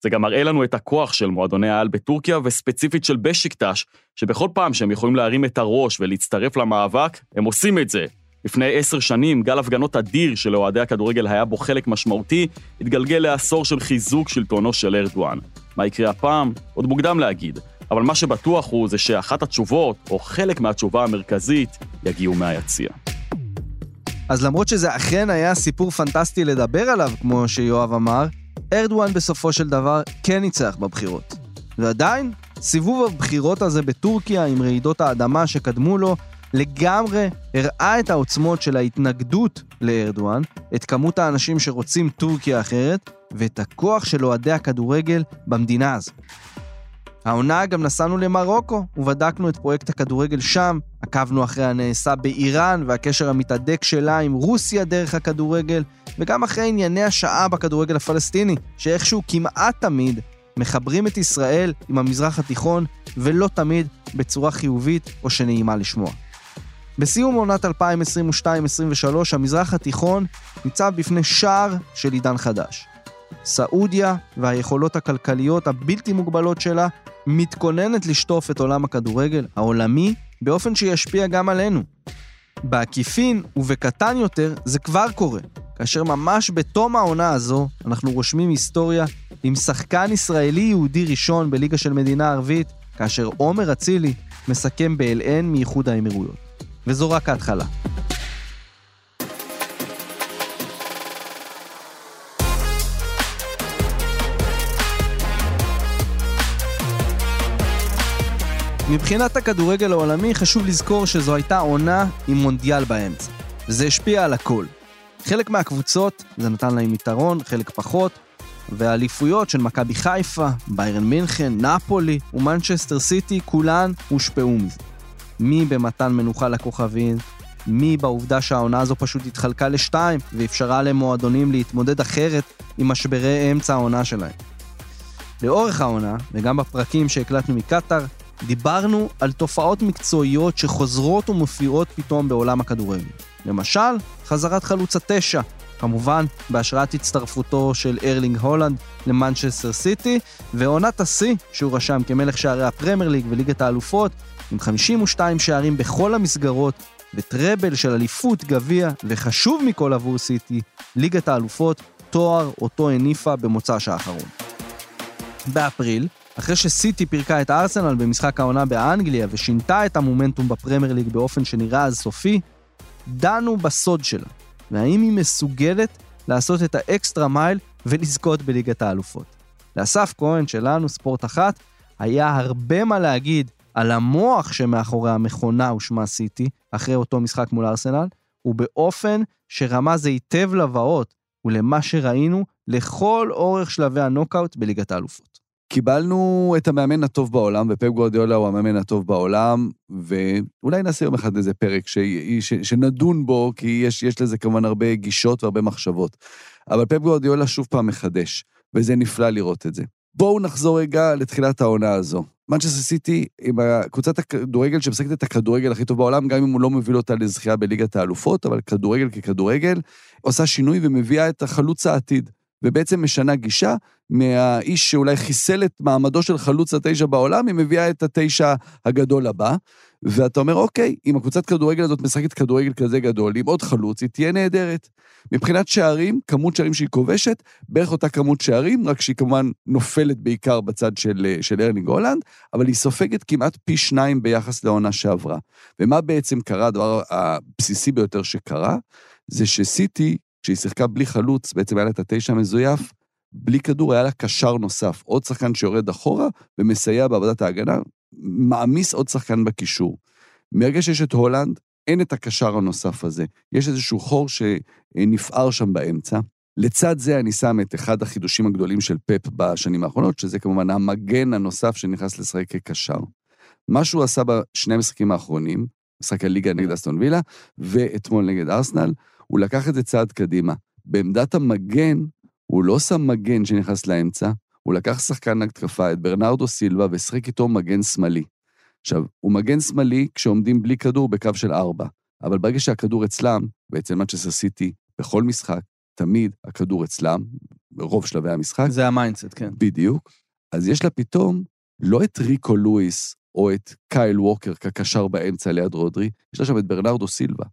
זה גם מראה לנו את הכוח של מועדוני העל בטורקיה, וספציפית של בשיקטש, שבכל פעם שהם יכולים להרים את הראש ולהצטרף למאבק, הם עושים את זה. לפני עשר שנים, גל הפגנות אדיר של אוהדי הכדורגל היה בו חלק משמעותי, התגלגל לעשור של חיזוק שלטונו של ארדואן. מה יקרה הפעם? עוד מוקדם להגיד. אבל מה שבטוח הוא זה שאחת התשובות, או חלק מהתשובה המרכזית, יגיעו מהיציע. אז למרות שזה אכן היה סיפור פנטסטי לדבר עליו, כמו שיואב אמר, ארדואן בסופו של דבר כן ניצח בבחירות. ועדיין, סיבוב הבחירות הזה בטורקיה עם רעידות האדמה שקדמו לו, לגמרי הראה את העוצמות של ההתנגדות לארדואן, את כמות האנשים שרוצים טורקיה אחרת, ואת הכוח של אוהדי הכדורגל במדינה הזו. העונה גם נסענו למרוקו ובדקנו את פרויקט הכדורגל שם, עקבנו אחרי הנעשה באיראן והקשר המתהדק שלה עם רוסיה דרך הכדורגל, וגם אחרי ענייני השעה בכדורגל הפלסטיני, שאיכשהו כמעט תמיד מחברים את ישראל עם המזרח התיכון, ולא תמיד בצורה חיובית או שנעימה לשמוע. בסיום עונת 2022-2023, המזרח התיכון ניצב בפני שער של עידן חדש. סעודיה והיכולות הכלכליות הבלתי מוגבלות שלה מתכוננת לשטוף את עולם הכדורגל העולמי באופן שישפיע גם עלינו. בעקיפין ובקטן יותר זה כבר קורה, כאשר ממש בתום העונה הזו אנחנו רושמים היסטוריה עם שחקן ישראלי יהודי ראשון בליגה של מדינה ערבית, כאשר עומר אצילי מסכם ב-LN מאיחוד האמירויות. וזו רק ההתחלה. מבחינת הכדורגל העולמי חשוב לזכור שזו הייתה עונה עם מונדיאל באמצע, וזה השפיע על הכל. חלק מהקבוצות זה נתן להם יתרון, חלק פחות, והאליפויות של מכבי חיפה, ביירן מינכן, נפולי ומנצ'סטר סיטי, כולן הושפעו מזה. מי במתן מנוחה לכוכבים, מי בעובדה שהעונה הזו פשוט התחלקה לשתיים ואפשרה למועדונים להתמודד אחרת עם משברי אמצע העונה שלהם. לאורך העונה, וגם בפרקים שהקלטנו מקטאר, דיברנו על תופעות מקצועיות שחוזרות ומופיעות פתאום בעולם הכדורגל. למשל, חזרת חלוץ התשע, כמובן בהשראת הצטרפותו של ארלינג הולנד למנצ'סטר סיטי, ועונת השיא שהוא רשם כמלך שערי הפרמייר ליג וליגת האלופות, עם 52 שערים בכל המסגרות, וטראבל של אליפות, גביע, וחשוב מכל עבור סיטי, ליגת האלופות, תואר אותו הניפה במוצ"ש האחרון. באפריל, אחרי שסיטי פירקה את ארסנל במשחק העונה באנגליה ושינתה את המומנטום בפרמייר ליג באופן שנראה אז סופי, דנו בסוד שלה, והאם היא מסוגלת לעשות את ה extra mile ולזכות בליגת האלופות. לאסף כהן שלנו, ספורט אחת, היה הרבה מה להגיד על המוח שמאחורי המכונה ושמה סיטי, אחרי אותו משחק מול ארסנל, ובאופן שרמז היטב לבאות ולמה שראינו לכל אורך שלבי הנוקאוט בליגת האלופות. קיבלנו את המאמן הטוב בעולם, ופפ גורדיולה הוא המאמן הטוב בעולם, ואולי נעשה יום אחד איזה פרק ש... ש... שנדון בו, כי יש, יש לזה כמובן הרבה גישות והרבה מחשבות. אבל פפ גורדיולה שוב פעם מחדש, וזה נפלא לראות את זה. בואו נחזור רגע לתחילת העונה הזו. מנצ'סטר סיטי עם קבוצת הכדורגל שמשחקת את הכדורגל הכי טוב בעולם, גם אם הוא לא מביא אותה לזכייה בליגת האלופות, אבל כדורגל ככדורגל, עושה שינוי ומביאה את החלוץ העתיד. ובעצם משנה גישה מהאיש שאולי חיסל את מעמדו של חלוץ התשע בעולם, היא מביאה את התשע הגדול הבא. ואתה אומר, אוקיי, אם הקבוצת כדורגל הזאת משחקת כדורגל כזה גדול, עם עוד חלוץ, היא תהיה נהדרת. מבחינת שערים, כמות שערים שהיא כובשת, בערך אותה כמות שערים, רק שהיא כמובן נופלת בעיקר בצד של, של ארלינג הולנד, אבל היא סופגת כמעט פי שניים ביחס לעונה שעברה. ומה בעצם קרה, הדבר הבסיסי ביותר שקרה, זה שסיטי כשהיא שיחקה בלי חלוץ, בעצם היה לה את התשע המזויף, בלי כדור היה לה קשר נוסף, עוד שחקן שיורד אחורה ומסייע בעבודת ההגנה, מעמיס עוד שחקן בקישור. מרגע שיש את הולנד, אין את הקשר הנוסף הזה. יש איזשהו חור שנפער שם באמצע. לצד זה אני שם את אחד החידושים הגדולים של פפ בשנים האחרונות, שזה כמובן המגן הנוסף שנכנס לשחק כקשר. מה שהוא עשה בשני המשחקים האחרונים, משחק הליגה נגד אסטון וילה, ואתמול נגד ארסנל, הוא לקח את זה צעד קדימה. בעמדת המגן, הוא לא שם מגן שנכנס לאמצע, הוא לקח שחקן התקפה, את ברנרדו סילבה, והשחק איתו מגן שמאלי. עכשיו, הוא מגן שמאלי כשעומדים בלי כדור בקו של ארבע, אבל ברגע שהכדור אצלם, ואצל מנצ'סטר סיטי, בכל משחק, תמיד הכדור אצלם, ברוב שלבי המשחק. זה ה mindset, כן. בדיוק. אז יש לה פתאום לא את ריקו לואיס או את קייל ווקר כקשר באמצע ליד רודרי, יש לה שם את ברנרדו סילבה.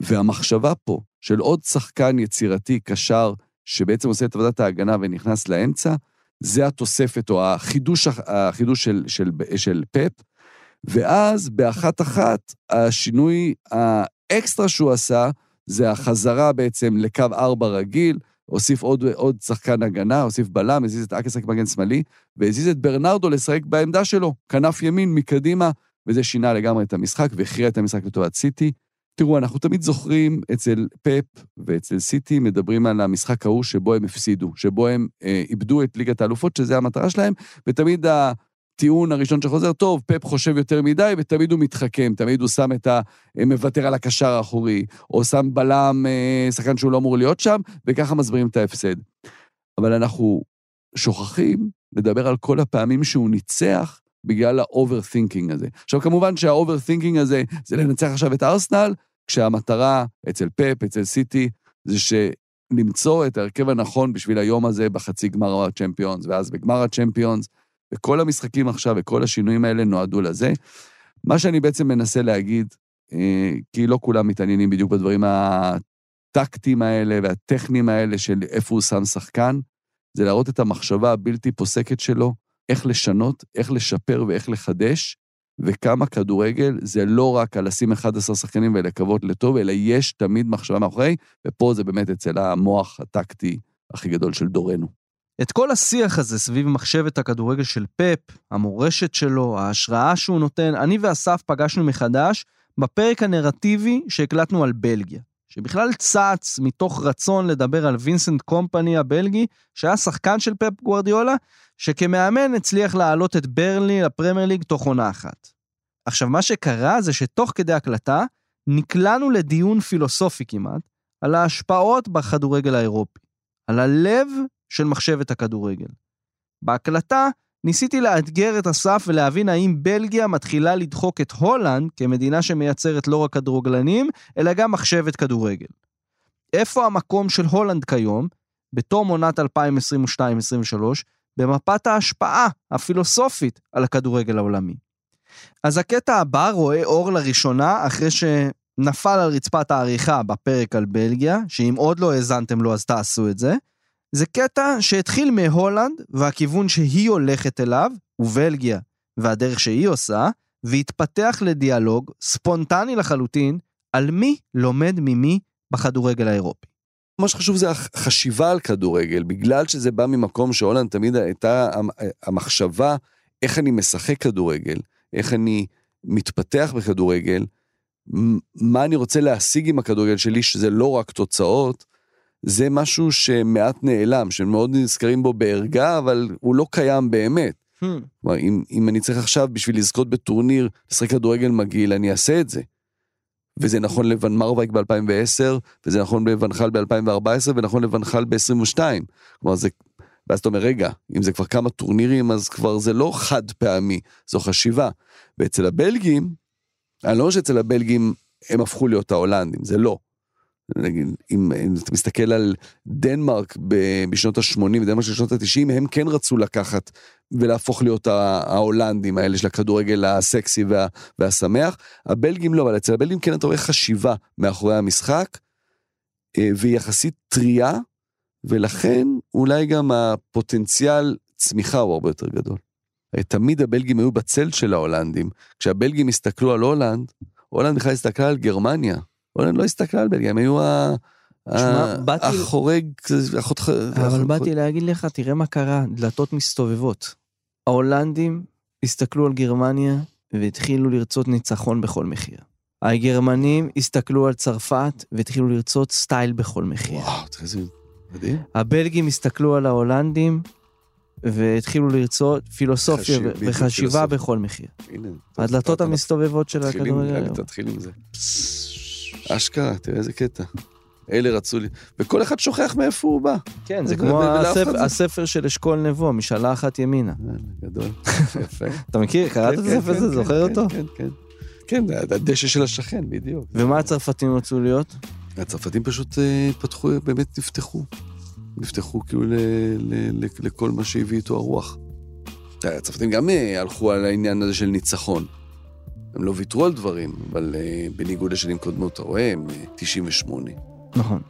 והמחשבה פה של עוד שחקן יצירתי, קשר, שבעצם עושה את עבודת ההגנה ונכנס לאמצע, זה התוספת או החידוש, החידוש של, של, של פפ. ואז באחת-אחת, השינוי האקסטרה שהוא עשה, זה החזרה בעצם לקו ארבע רגיל, הוסיף עוד, עוד שחקן הגנה, הוסיף בלם, הזיז את אקס לשחק מגן שמאלי, והזיז את ברנרדו לשחק בעמדה שלו, כנף ימין מקדימה, וזה שינה לגמרי את המשחק והכריע את המשחק לטובת סיטי. תראו, אנחנו תמיד זוכרים אצל פפ ואצל סיטי, מדברים על המשחק ההוא שבו הם הפסידו, שבו הם אה, איבדו את ליגת האלופות, שזה המטרה שלהם, ותמיד הטיעון הראשון שחוזר, טוב, פפ חושב יותר מדי, ותמיד הוא מתחכם, תמיד הוא שם את ה... אה, מוותר על הקשר האחורי, או שם בלם, אה, שחקן שהוא לא אמור להיות שם, וככה מסבירים את ההפסד. אבל אנחנו שוכחים לדבר על כל הפעמים שהוא ניצח בגלל ה overthinking הזה. עכשיו, כמובן שה overthinking הזה זה לנצח עכשיו את ארסנל, כשהמטרה אצל פפ, אצל סיטי, זה שלמצוא את ההרכב הנכון בשביל היום הזה בחצי גמר הצ'מפיונס, ואז בגמר הצ'מפיונס, וכל המשחקים עכשיו וכל השינויים האלה נועדו לזה. מה שאני בעצם מנסה להגיד, אה, כי לא כולם מתעניינים בדיוק בדברים הטקטיים האלה והטכניים האלה של איפה הוא שם שחקן, זה להראות את המחשבה הבלתי פוסקת שלו, איך לשנות, איך לשפר ואיך לחדש, וכמה כדורגל זה לא רק על לשים 11 שחקנים ולקוות לטוב, אלא יש תמיד מחשבה מאחורי, ופה זה באמת אצל המוח הטקטי הכי גדול של דורנו. את כל השיח הזה סביב מחשבת הכדורגל של פפ, המורשת שלו, ההשראה שהוא נותן, אני ואסף פגשנו מחדש בפרק הנרטיבי שהקלטנו על בלגיה, שבכלל צץ מתוך רצון לדבר על וינסנט קומפני הבלגי, שהיה שחקן של פפ גוורדיולה, שכמאמן הצליח להעלות את ברלי לפרמייר ליג תוך עונה אחת. עכשיו, מה שקרה זה שתוך כדי הקלטה, נקלענו לדיון פילוסופי כמעט, על ההשפעות בכדורגל האירופי, על הלב של מחשבת הכדורגל. בהקלטה ניסיתי לאתגר את אסף ולהבין האם בלגיה מתחילה לדחוק את הולנד כמדינה שמייצרת לא רק כדורגלנים, אלא גם מחשבת כדורגל. איפה המקום של הולנד כיום, בתום עונת 2022-2023, במפת ההשפעה הפילוסופית על הכדורגל העולמי. אז הקטע הבא רואה אור לראשונה אחרי שנפל על רצפת העריכה בפרק על בלגיה, שאם עוד לא האזנתם לו אז תעשו את זה. זה קטע שהתחיל מהולנד והכיוון שהיא הולכת אליו, ובלגיה, והדרך שהיא עושה, והתפתח לדיאלוג ספונטני לחלוטין על מי לומד ממי בכדורגל האירופי. מה שחשוב זה החשיבה על כדורגל, בגלל שזה בא ממקום שהולנד תמיד הייתה המחשבה איך אני משחק כדורגל, איך אני מתפתח בכדורגל, מה אני רוצה להשיג עם הכדורגל שלי, שזה לא רק תוצאות, זה משהו שמעט נעלם, שמאוד נזכרים בו בערגה, אבל הוא לא קיים באמת. Hmm. כלומר, אם, אם אני צריך עכשיו בשביל לזכות בטורניר, לשחק כדורגל מגעיל, אני אעשה את זה. וזה נכון לבן מרווייק ב-2010, וזה נכון לבנחל ב-2014, ונכון לבנחל ב-22. כלומר, זה... ואז אתה אומר, רגע, אם זה כבר כמה טורנירים, אז כבר זה לא חד פעמי, זו חשיבה. ואצל הבלגים, אני לא אומר שאצל הבלגים הם הפכו להיות ההולנדים, זה לא. נגיד, אם, אם אתה מסתכל על דנמרק בשנות ה-80 ודנמרק של שנות ה-90, הם כן רצו לקחת ולהפוך להיות ההולנדים האלה של הכדורגל הסקסי וה, והשמח. הבלגים לא, אבל אצל הבלגים כן אתה רואה חשיבה מאחורי המשחק, אה, והיא יחסית טריה, ולכן אולי גם הפוטנציאל צמיחה הוא הרבה יותר גדול. תמיד הבלגים היו בצל של ההולנדים. כשהבלגים הסתכלו על הולנד, הולנד בכלל הסתכלה על גרמניה. הולנד לא הסתכלה על בלגיה, הם היו החורג. אבל באתי להגיד לך, תראה מה קרה, דלתות מסתובבות. ההולנדים הסתכלו על גרמניה והתחילו לרצות ניצחון בכל מחיר. הגרמנים הסתכלו על צרפת והתחילו לרצות סטייל בכל מחיר. וואו, תראה איזה מדהים. הבלגים הסתכלו על ההולנדים והתחילו לרצות פילוסופיה וחשיבה בכל מחיר. הנה. הדלתות המסתובבות של הכדורגל. תתחיל עם זה. אשכרה, תראה איזה קטע. אלה רצו לי, וכל אחד שוכח מאיפה הוא בא. כן, זה כמו הספר של אשכול נבו, משאלה אחת ימינה. גדול, יפה. אתה מכיר? קראת את הספר הזה? זוכר אותו? כן, כן. כן, הדשא של השכן, בדיוק. ומה הצרפתים רצו להיות? הצרפתים פשוט פתחו, באמת נפתחו. נפתחו כאילו לכל מה שהביא איתו הרוח. הצרפתים גם הלכו על העניין הזה של ניצחון. הם לא ויתרו על דברים, אבל uh, בניגוד לשנים קודמות, אתה רואה, הם uh, 98. נכון.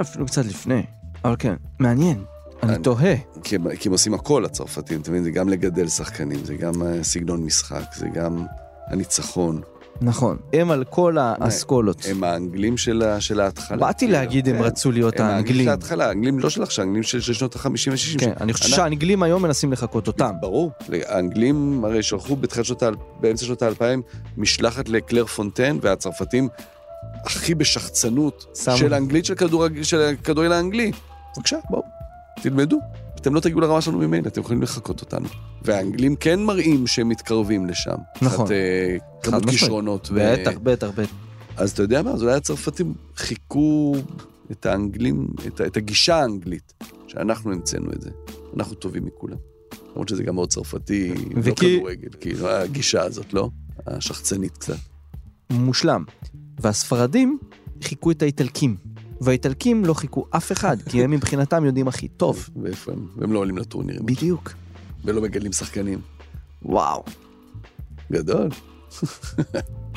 אפילו קצת לפני. אבל כן, מעניין. אני, אני תוהה. כי, כי הם עושים הכל, הצרפתים, אתה מבין? זה גם לגדל שחקנים, זה גם uh, סגנון משחק, זה גם הניצחון. נכון, הם על כל האסכולות. הם האנגלים של, של ההתחלה. באתי להגיד, הם כן. רצו להיות האנגלים. הם האנגלים של ההתחלה, האנגלים לא של עכשיו, האנגלים של, של שנות ה-50 ו-60. כן, אני חושב שהאנגלים היום מנסים לחקות אותם. ברור, האנגלים הרי שלחו בתחילת שנות ה... באמצע שנות האלפיים משלחת לקלר פונטן, והצרפתים הכי בשחצנות של האנגלית של הכדורגל האנגלי. בבקשה, בואו, תלמדו. אתם לא תגיעו לרמה שלנו ממילא, אתם יכולים לחקות אותנו. והאנגלים כן מראים שהם מתקרבים לשם. נכון. כמות כישרונות. בטח, בטח, בטח. אז אתה יודע מה, אז אולי הצרפתים חיכו את האנגלים, את, את הגישה האנגלית, שאנחנו המצאנו את זה. אנחנו טובים מכולם. למרות שזה גם מאוד צרפתי, לא וכי... לא כדורגל, כאילו הגישה הזאת, לא? השחצנית קצת. מושלם. והספרדים חיכו את האיטלקים. והאיטלקים לא חיכו אף אחד, כי הם מבחינתם יודעים הכי טוב. ואיפה הם? והם לא עולים לטורנירים. בדיוק. ולא מגלים שחקנים. וואו. גדול.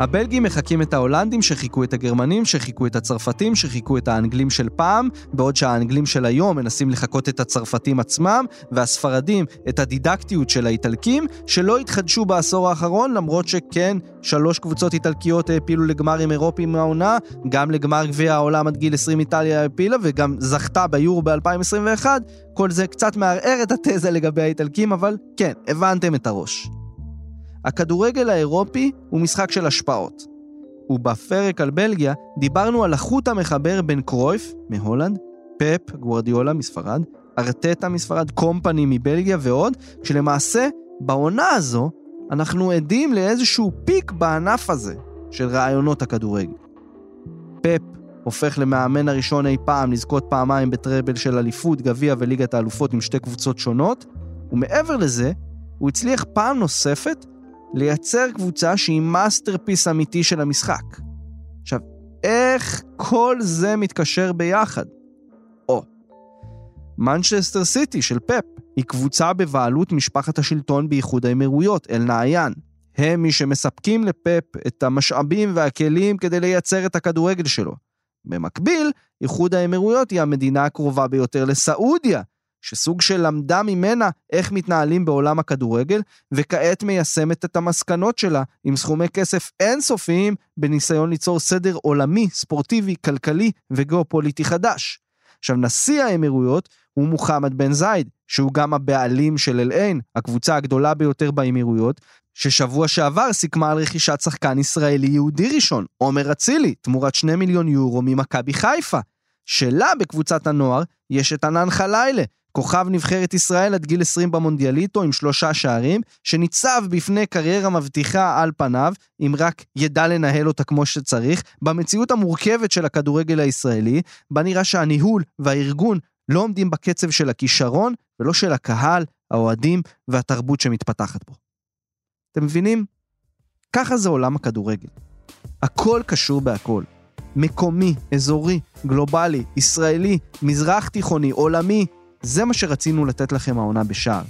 הבלגים מחקים את ההולנדים שחיכו את הגרמנים, שחיכו את הצרפתים, שחיכו את האנגלים של פעם, בעוד שהאנגלים של היום מנסים לחקות את הצרפתים עצמם, והספרדים את הדידקטיות של האיטלקים, שלא התחדשו בעשור האחרון, למרות שכן, שלוש קבוצות איטלקיות העפילו לגמרים אירופיים מהעונה, גם לגמר גביע העולם עד גיל 20 איטליה העפילה, וגם זכתה ביורו ב-2021. כל זה קצת מערער את התזה לגבי האיטלקים, אבל כן, הבנתם את הראש. הכדורגל האירופי הוא משחק של השפעות. ובפרק על בלגיה דיברנו על החוט המחבר בין קרויף, מהולנד, פפ, גוורדיולה מספרד, ארטטה מספרד, קומפני מבלגיה ועוד, כשלמעשה בעונה הזו אנחנו עדים לאיזשהו פיק בענף הזה של רעיונות הכדורגל. פפ הופך למאמן הראשון אי פעם לזכות פעמיים בטראבל של אליפות, גביע וליגת האלופות עם שתי קבוצות שונות, ומעבר לזה, הוא הצליח פעם נוספת לייצר קבוצה שהיא masterpiece אמיתי של המשחק. עכשיו, איך כל זה מתקשר ביחד? או, מנצ'סטר סיטי של פפ היא קבוצה בבעלות משפחת השלטון באיחוד האמירויות, אל-נהיאן. הם מי שמספקים לפפ את המשאבים והכלים כדי לייצר את הכדורגל שלו. במקביל, איחוד האמירויות היא המדינה הקרובה ביותר לסעודיה, שסוג של למדה ממנה איך מתנהלים בעולם הכדורגל, וכעת מיישמת את המסקנות שלה עם סכומי כסף אינסופיים בניסיון ליצור סדר עולמי, ספורטיבי, כלכלי וגיאופוליטי חדש. עכשיו, נשיא האמירויות הוא מוחמד בן זייד, שהוא גם הבעלים של אל-עין, הקבוצה הגדולה ביותר באמירויות, ששבוע שעבר סיכמה על רכישת שחקן ישראלי יהודי ראשון, עומר אצילי, תמורת 2 מיליון יורו ממכבי חיפה. שלה בקבוצת הנוער יש את ענן חלילה, כוכב נבחרת ישראל עד גיל 20 במונדיאליטו עם שלושה שערים, שניצב בפני קריירה מבטיחה על פניו, אם רק ידע לנהל אותה כמו שצריך, במציאות המורכבת של הכדורגל הישראלי, בה נראה שהניהול והארגון לא עומדים בקצב של הכישרון, ולא של הקהל, האוהדים והתרבות שמתפתחת בו. אתם מבינים? ככה זה עולם הכדורגל. הכל קשור בהכל. מקומי, אזורי, גלובלי, ישראלי, מזרח תיכוני, עולמי, זה מה שרצינו לתת לכם העונה בשער.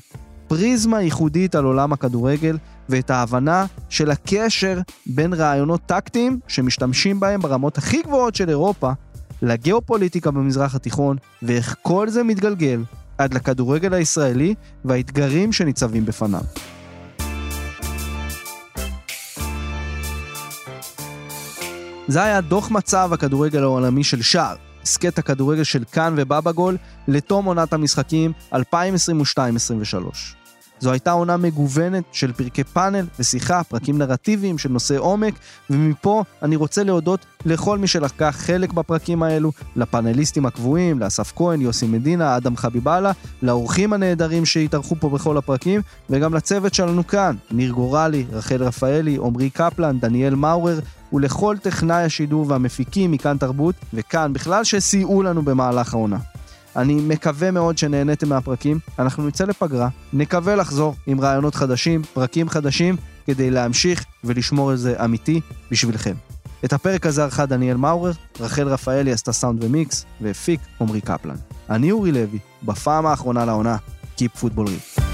פריזמה ייחודית על עולם הכדורגל ואת ההבנה של הקשר בין רעיונות טקטיים שמשתמשים בהם ברמות הכי גבוהות של אירופה לגיאופוליטיקה במזרח התיכון ואיך כל זה מתגלגל עד לכדורגל הישראלי והאתגרים שניצבים בפניו. זה היה דוח מצב הכדורגל העולמי של שער, הסכת הכדורגל של כאן ובבא גול לתום עונת המשחקים 2022-2023. זו הייתה עונה מגוונת של פרקי פאנל ושיחה, פרקים נרטיביים של נושאי עומק, ומפה אני רוצה להודות לכל מי שלקח חלק בפרקים האלו, לפאנליסטים הקבועים, לאסף כהן, יוסי מדינה, אדם חביבאללה, לאורחים הנהדרים שהתארחו פה בכל הפרקים, וגם לצוות שלנו כאן, ניר גורלי, רחל רפאלי, עמרי קפלן, דניאל מאורר, ולכל טכנאי השידור והמפיקים מכאן תרבות, וכאן בכלל שסייעו לנו במהלך העונה. אני מקווה מאוד שנהניתם מהפרקים, אנחנו נצא לפגרה, נקווה לחזור עם רעיונות חדשים, פרקים חדשים, כדי להמשיך ולשמור על זה אמיתי בשבילכם. את הפרק הזה ערכה דניאל מאורר, רחל רפאלי עשתה סאונד ומיקס, והפיק עמרי קפלן. אני אורי לוי, בפעם האחרונה לעונה, Keep Football Real.